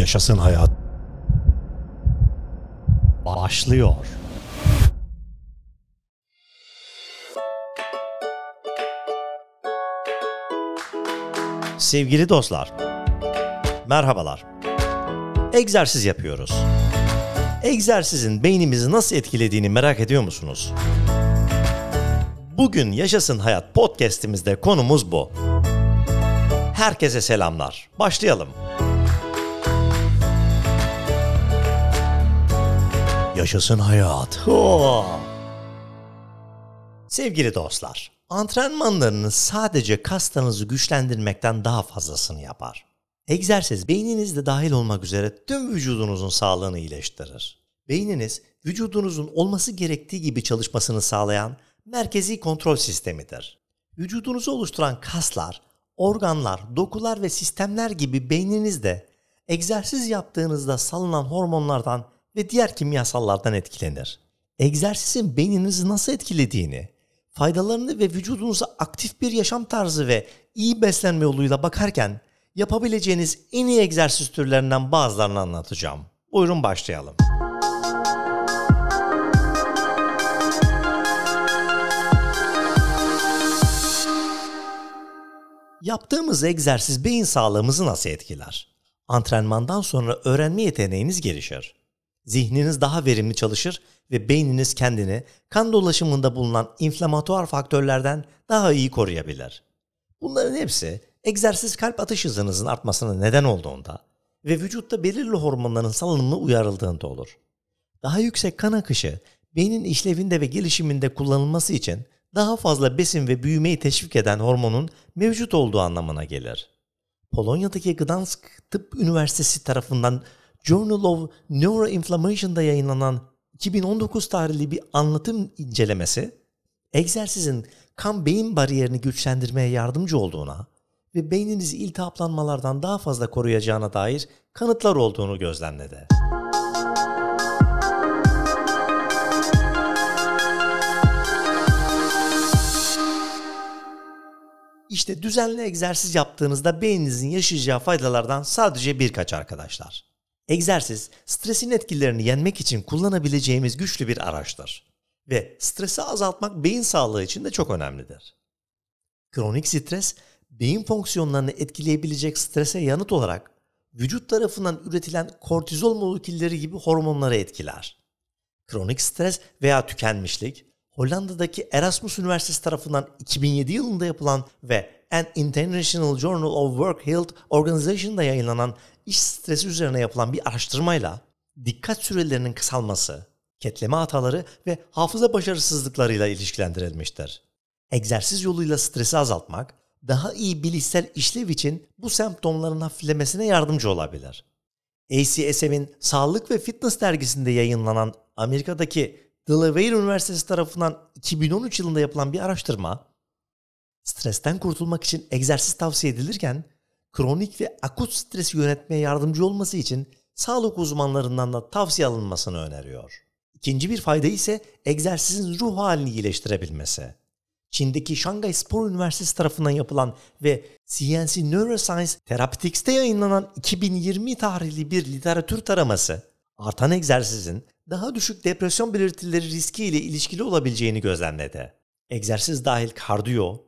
Yaşasın hayat. Başlıyor. Sevgili dostlar, merhabalar. Egzersiz yapıyoruz. Egzersizin beynimizi nasıl etkilediğini merak ediyor musunuz? Bugün Yaşasın Hayat podcast'imizde konumuz bu. Herkese selamlar. Başlayalım. Yaşasın hayat. Oh! Sevgili dostlar, antrenmanlarınız sadece kaslarınızı güçlendirmekten daha fazlasını yapar. Egzersiz beyninizde dahil olmak üzere tüm vücudunuzun sağlığını iyileştirir. Beyniniz vücudunuzun olması gerektiği gibi çalışmasını sağlayan merkezi kontrol sistemidir. Vücudunuzu oluşturan kaslar, organlar, dokular ve sistemler gibi beyninizde egzersiz yaptığınızda salınan hormonlardan ve diğer kimyasallardan etkilenir. Egzersizin beyninizi nasıl etkilediğini, faydalarını ve vücudunuza aktif bir yaşam tarzı ve iyi beslenme yoluyla bakarken yapabileceğiniz en iyi egzersiz türlerinden bazılarını anlatacağım. Buyurun başlayalım. Yaptığımız egzersiz beyin sağlığımızı nasıl etkiler? Antrenmandan sonra öğrenme yeteneğiniz gelişir. Zihniniz daha verimli çalışır ve beyniniz kendini kan dolaşımında bulunan inflamatuar faktörlerden daha iyi koruyabilir. Bunların hepsi egzersiz kalp atış hızınızın artmasına neden olduğunda ve vücutta belirli hormonların salınımı uyarıldığında olur. Daha yüksek kan akışı beynin işlevinde ve gelişiminde kullanılması için daha fazla besin ve büyümeyi teşvik eden hormonun mevcut olduğu anlamına gelir. Polonya'daki Gdansk Tıp Üniversitesi tarafından Journal of Neuroinflammation'da yayınlanan 2019 tarihli bir anlatım incelemesi, egzersizin kan beyin bariyerini güçlendirmeye yardımcı olduğuna ve beyninizi iltihaplanmalardan daha fazla koruyacağına dair kanıtlar olduğunu gözlemledi. İşte düzenli egzersiz yaptığınızda beyninizin yaşayacağı faydalardan sadece birkaç arkadaşlar. Egzersiz, stresin etkilerini yenmek için kullanabileceğimiz güçlü bir araçtır. Ve stresi azaltmak beyin sağlığı için de çok önemlidir. Kronik stres, beyin fonksiyonlarını etkileyebilecek strese yanıt olarak vücut tarafından üretilen kortizol molekülleri gibi hormonları etkiler. Kronik stres veya tükenmişlik, Hollanda'daki Erasmus Üniversitesi tarafından 2007 yılında yapılan ve An International Journal of Work Health Organization'da yayınlanan iş stresi üzerine yapılan bir araştırmayla dikkat sürelerinin kısalması, ketleme hataları ve hafıza başarısızlıklarıyla ilişkilendirilmiştir. Egzersiz yoluyla stresi azaltmak, daha iyi bilişsel işlev için bu semptomların hafiflemesine yardımcı olabilir. ACSM'in Sağlık ve Fitness dergisinde yayınlanan Amerika'daki Delaware Üniversitesi tarafından 2013 yılında yapılan bir araştırma, stresten kurtulmak için egzersiz tavsiye edilirken, kronik ve akut stresi yönetmeye yardımcı olması için sağlık uzmanlarından da tavsiye alınmasını öneriyor. İkinci bir fayda ise egzersizin ruh halini iyileştirebilmesi. Çin'deki Şangay Spor Üniversitesi tarafından yapılan ve CNC Neuroscience Therapeutics'te yayınlanan 2020 tarihli bir literatür taraması, artan egzersizin daha düşük depresyon belirtileri riski ile ilişkili olabileceğini gözlemledi. Egzersiz dahil kardiyo,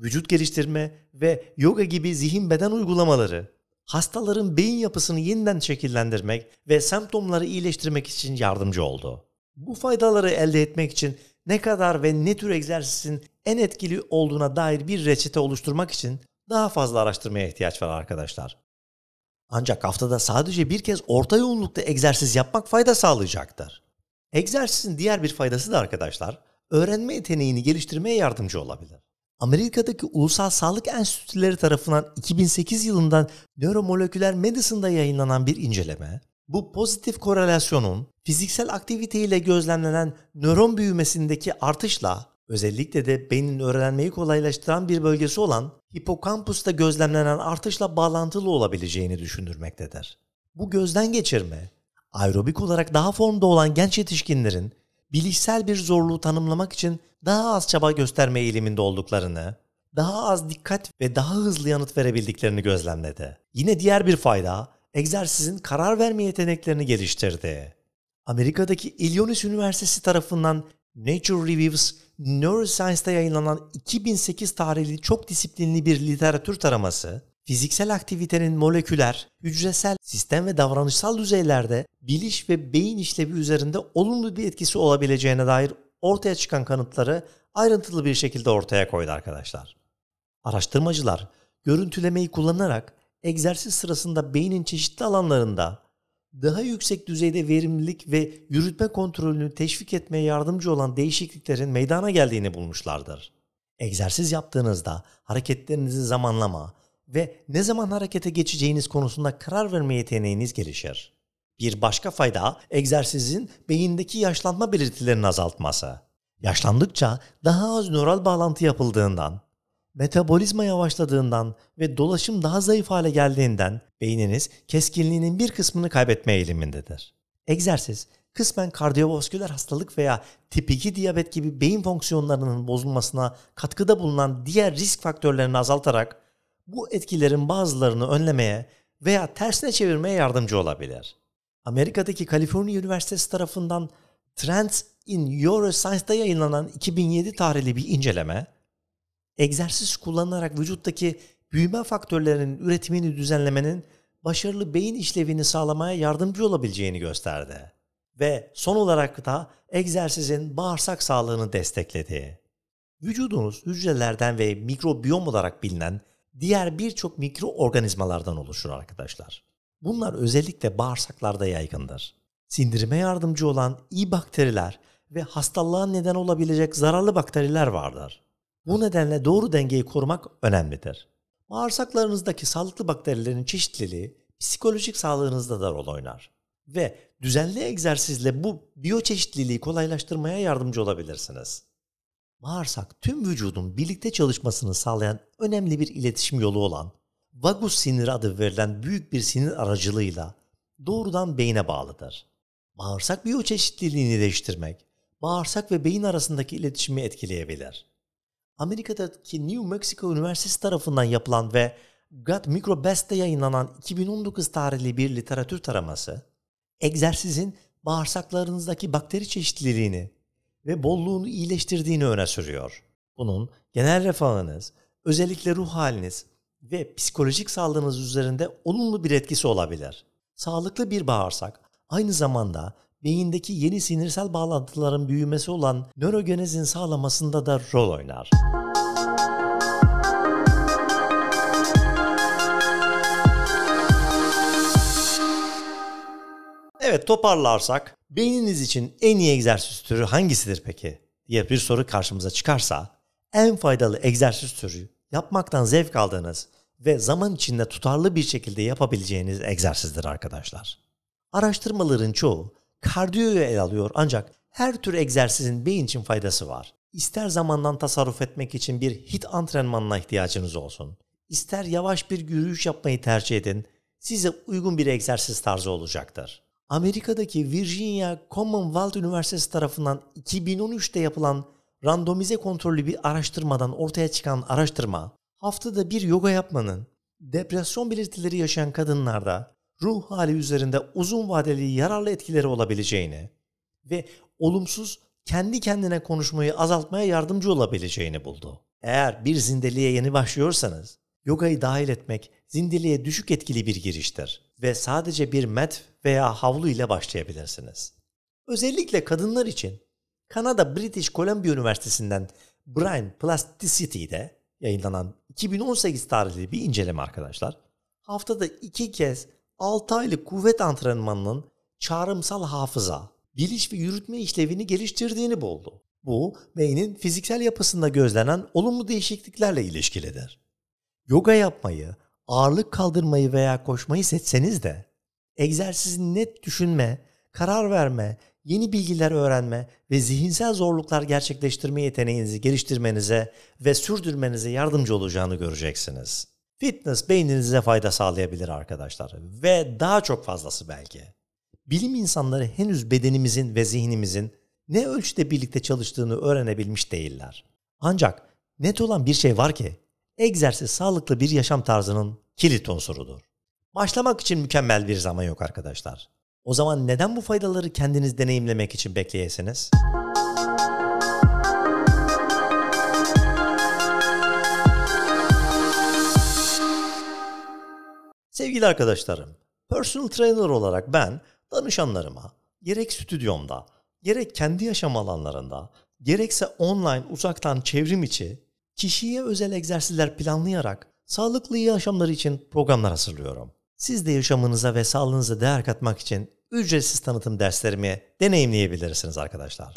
vücut geliştirme ve yoga gibi zihin beden uygulamaları hastaların beyin yapısını yeniden şekillendirmek ve semptomları iyileştirmek için yardımcı oldu. Bu faydaları elde etmek için ne kadar ve ne tür egzersizin en etkili olduğuna dair bir reçete oluşturmak için daha fazla araştırmaya ihtiyaç var arkadaşlar. Ancak haftada sadece bir kez orta yoğunlukta egzersiz yapmak fayda sağlayacaktır. Egzersizin diğer bir faydası da arkadaşlar, öğrenme yeteneğini geliştirmeye yardımcı olabilir. Amerika'daki Ulusal Sağlık Enstitüleri tarafından 2008 yılından Neuromoleküler Medicine'da yayınlanan bir inceleme, bu pozitif korelasyonun fiziksel aktivite ile gözlemlenen nöron büyümesindeki artışla özellikle de beynin öğrenmeyi kolaylaştıran bir bölgesi olan hipokampusta gözlemlenen artışla bağlantılı olabileceğini düşündürmektedir. Bu gözden geçirme, aerobik olarak daha formda olan genç yetişkinlerin bilişsel bir zorluğu tanımlamak için daha az çaba gösterme eğiliminde olduklarını, daha az dikkat ve daha hızlı yanıt verebildiklerini gözlemledi. Yine diğer bir fayda, egzersizin karar verme yeteneklerini geliştirdi. Amerika'daki Illinois Üniversitesi tarafından Nature Reviews Neuroscience'da yayınlanan 2008 tarihli çok disiplinli bir literatür taraması, fiziksel aktivitenin moleküler, hücresel, sistem ve davranışsal düzeylerde biliş ve beyin işlevi üzerinde olumlu bir etkisi olabileceğine dair ortaya çıkan kanıtları ayrıntılı bir şekilde ortaya koydu arkadaşlar. Araştırmacılar görüntülemeyi kullanarak egzersiz sırasında beynin çeşitli alanlarında daha yüksek düzeyde verimlilik ve yürütme kontrolünü teşvik etmeye yardımcı olan değişikliklerin meydana geldiğini bulmuşlardır. Egzersiz yaptığınızda hareketlerinizi zamanlama ve ne zaman harekete geçeceğiniz konusunda karar verme yeteneğiniz gelişir. Bir başka fayda egzersizin beyindeki yaşlanma belirtilerini azaltması. Yaşlandıkça daha az nöral bağlantı yapıldığından metabolizma yavaşladığından ve dolaşım daha zayıf hale geldiğinden beyniniz keskinliğinin bir kısmını kaybetme eğilimindedir. Egzersiz kısmen kardiyovasküler hastalık veya tip 2 diyabet gibi beyin fonksiyonlarının bozulmasına katkıda bulunan diğer risk faktörlerini azaltarak bu etkilerin bazılarını önlemeye veya tersine çevirmeye yardımcı olabilir. Amerika'daki Kaliforniya Üniversitesi tarafından Trends in Neuroscience'da yayınlanan 2007 tarihli bir inceleme, egzersiz kullanarak vücuttaki büyüme faktörlerinin üretimini düzenlemenin başarılı beyin işlevini sağlamaya yardımcı olabileceğini gösterdi. Ve son olarak da egzersizin bağırsak sağlığını destekledi. Vücudunuz hücrelerden ve mikrobiyom olarak bilinen diğer birçok mikroorganizmalardan oluşur arkadaşlar. Bunlar özellikle bağırsaklarda yaygındır. Sindirime yardımcı olan iyi bakteriler ve hastalığa neden olabilecek zararlı bakteriler vardır. Bu nedenle doğru dengeyi korumak önemlidir. Bağırsaklarınızdaki sağlıklı bakterilerin çeşitliliği psikolojik sağlığınızda da rol oynar. Ve düzenli egzersizle bu biyoçeşitliliği kolaylaştırmaya yardımcı olabilirsiniz. Bağırsak tüm vücudun birlikte çalışmasını sağlayan önemli bir iletişim yolu olan vagus sinir adı verilen büyük bir sinir aracılığıyla doğrudan beyne bağlıdır. Bağırsak biyoçeşitliliğini değiştirmek, bağırsak ve beyin arasındaki iletişimi etkileyebilir. Amerika'daki New Mexico Üniversitesi tarafından yapılan ve Gut Microbest'te yayınlanan 2019 tarihli bir literatür taraması, egzersizin bağırsaklarınızdaki bakteri çeşitliliğini ve bolluğunu iyileştirdiğini öne sürüyor. Bunun genel refahınız, özellikle ruh haliniz ve psikolojik sağlığınız üzerinde olumlu bir etkisi olabilir. Sağlıklı bir bağırsak aynı zamanda beyindeki yeni sinirsel bağlantıların büyümesi olan nörogenezin sağlamasında da rol oynar. Evet toparlarsak beyniniz için en iyi egzersiz türü hangisidir peki diye bir soru karşımıza çıkarsa en faydalı egzersiz türü yapmaktan zevk aldığınız ve zaman içinde tutarlı bir şekilde yapabileceğiniz egzersizdir arkadaşlar. Araştırmaların çoğu kardiyoyu ele alıyor ancak her tür egzersizin beyin için faydası var. İster zamandan tasarruf etmek için bir hit antrenmanına ihtiyacınız olsun. İster yavaş bir yürüyüş yapmayı tercih edin. Size uygun bir egzersiz tarzı olacaktır. Amerika'daki Virginia Commonwealth Üniversitesi tarafından 2013'te yapılan randomize kontrollü bir araştırmadan ortaya çıkan araştırma, haftada bir yoga yapmanın depresyon belirtileri yaşayan kadınlarda ruh hali üzerinde uzun vadeli yararlı etkileri olabileceğini ve olumsuz kendi kendine konuşmayı azaltmaya yardımcı olabileceğini buldu. Eğer bir zindeliğe yeni başlıyorsanız, yogayı dahil etmek zindeliğe düşük etkili bir giriştir ve sadece bir mat veya havlu ile başlayabilirsiniz. Özellikle kadınlar için Kanada British Columbia Üniversitesi'nden Brain Plasticity'de yayınlanan 2018 tarihli bir inceleme arkadaşlar. Haftada iki kez 6 aylık kuvvet antrenmanının çağrımsal hafıza, biliş ve yürütme işlevini geliştirdiğini buldu. Bu, beynin fiziksel yapısında gözlenen olumlu değişikliklerle ilişkilidir. Yoga yapmayı, ağırlık kaldırmayı veya koşmayı seçseniz de egzersizin net düşünme, karar verme, yeni bilgiler öğrenme ve zihinsel zorluklar gerçekleştirme yeteneğinizi geliştirmenize ve sürdürmenize yardımcı olacağını göreceksiniz. Fitness beyninize fayda sağlayabilir arkadaşlar ve daha çok fazlası belki. Bilim insanları henüz bedenimizin ve zihnimizin ne ölçüde birlikte çalıştığını öğrenebilmiş değiller. Ancak net olan bir şey var ki egzersiz sağlıklı bir yaşam tarzının kilit unsurudur. Başlamak için mükemmel bir zaman yok arkadaşlar. O zaman neden bu faydaları kendiniz deneyimlemek için bekleyesiniz? Sevgili arkadaşlarım, personal trainer olarak ben danışanlarıma gerek stüdyomda, gerek kendi yaşam alanlarında, gerekse online uzaktan çevrim içi kişiye özel egzersizler planlayarak sağlıklı yaşamları için programlar hazırlıyorum. Siz de yaşamınıza ve sağlığınıza değer katmak için ücretsiz tanıtım derslerimi deneyimleyebilirsiniz arkadaşlar.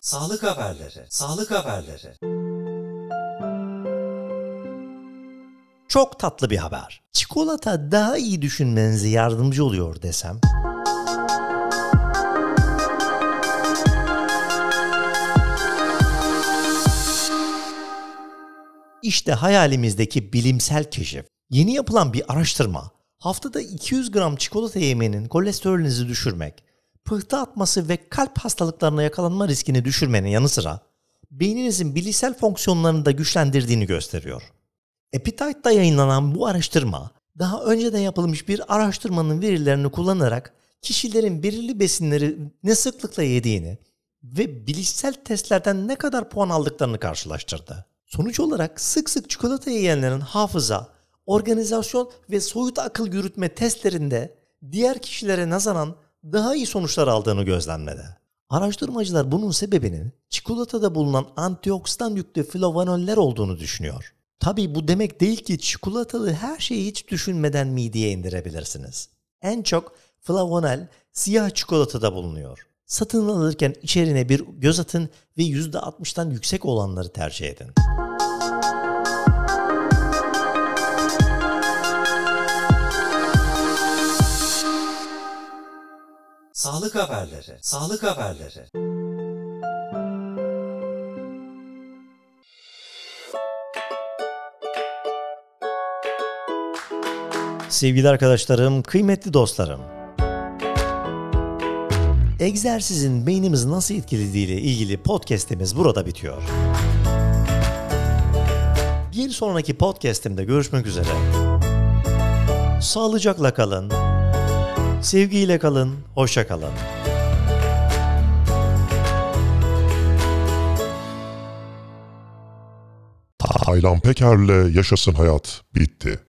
Sağlık haberleri, sağlık haberleri. Çok tatlı bir haber. Çikolata daha iyi düşünmenize yardımcı oluyor desem. İşte hayalimizdeki bilimsel keşif. Yeni yapılan bir araştırma haftada 200 gram çikolata yemenin kolesterolünüzü düşürmek, pıhtı atması ve kalp hastalıklarına yakalanma riskini düşürmenin yanı sıra beyninizin bilişsel fonksiyonlarını da güçlendirdiğini gösteriyor. Appetite'da yayınlanan bu araştırma daha önceden yapılmış bir araştırmanın verilerini kullanarak kişilerin belirli besinleri ne sıklıkla yediğini ve bilişsel testlerden ne kadar puan aldıklarını karşılaştırdı. Sonuç olarak sık sık çikolata yiyenlerin hafıza, organizasyon ve soyut akıl yürütme testlerinde diğer kişilere nazaran daha iyi sonuçlar aldığını gözlenmedi. Araştırmacılar bunun sebebinin çikolatada bulunan antioksidan yüklü flavanoller olduğunu düşünüyor. Tabii bu demek değil ki çikolatalı her şeyi hiç düşünmeden mideye indirebilirsiniz. En çok flavonel siyah çikolatada bulunuyor. Satın alırken içerine bir göz atın ve %60'tan yüksek olanları tercih edin. Sağlık haberleri, sağlık haberleri. Sevgili arkadaşlarım, kıymetli dostlarım. Egzersizin beynimizi nasıl etkilediği ile ilgili podcast'imiz burada bitiyor. Bir sonraki podcast'imde görüşmek üzere. Sağlıcakla kalın. Sevgiyle kalın, hoşça kalın. Taylan Peker'le Yaşasın Hayat bitti.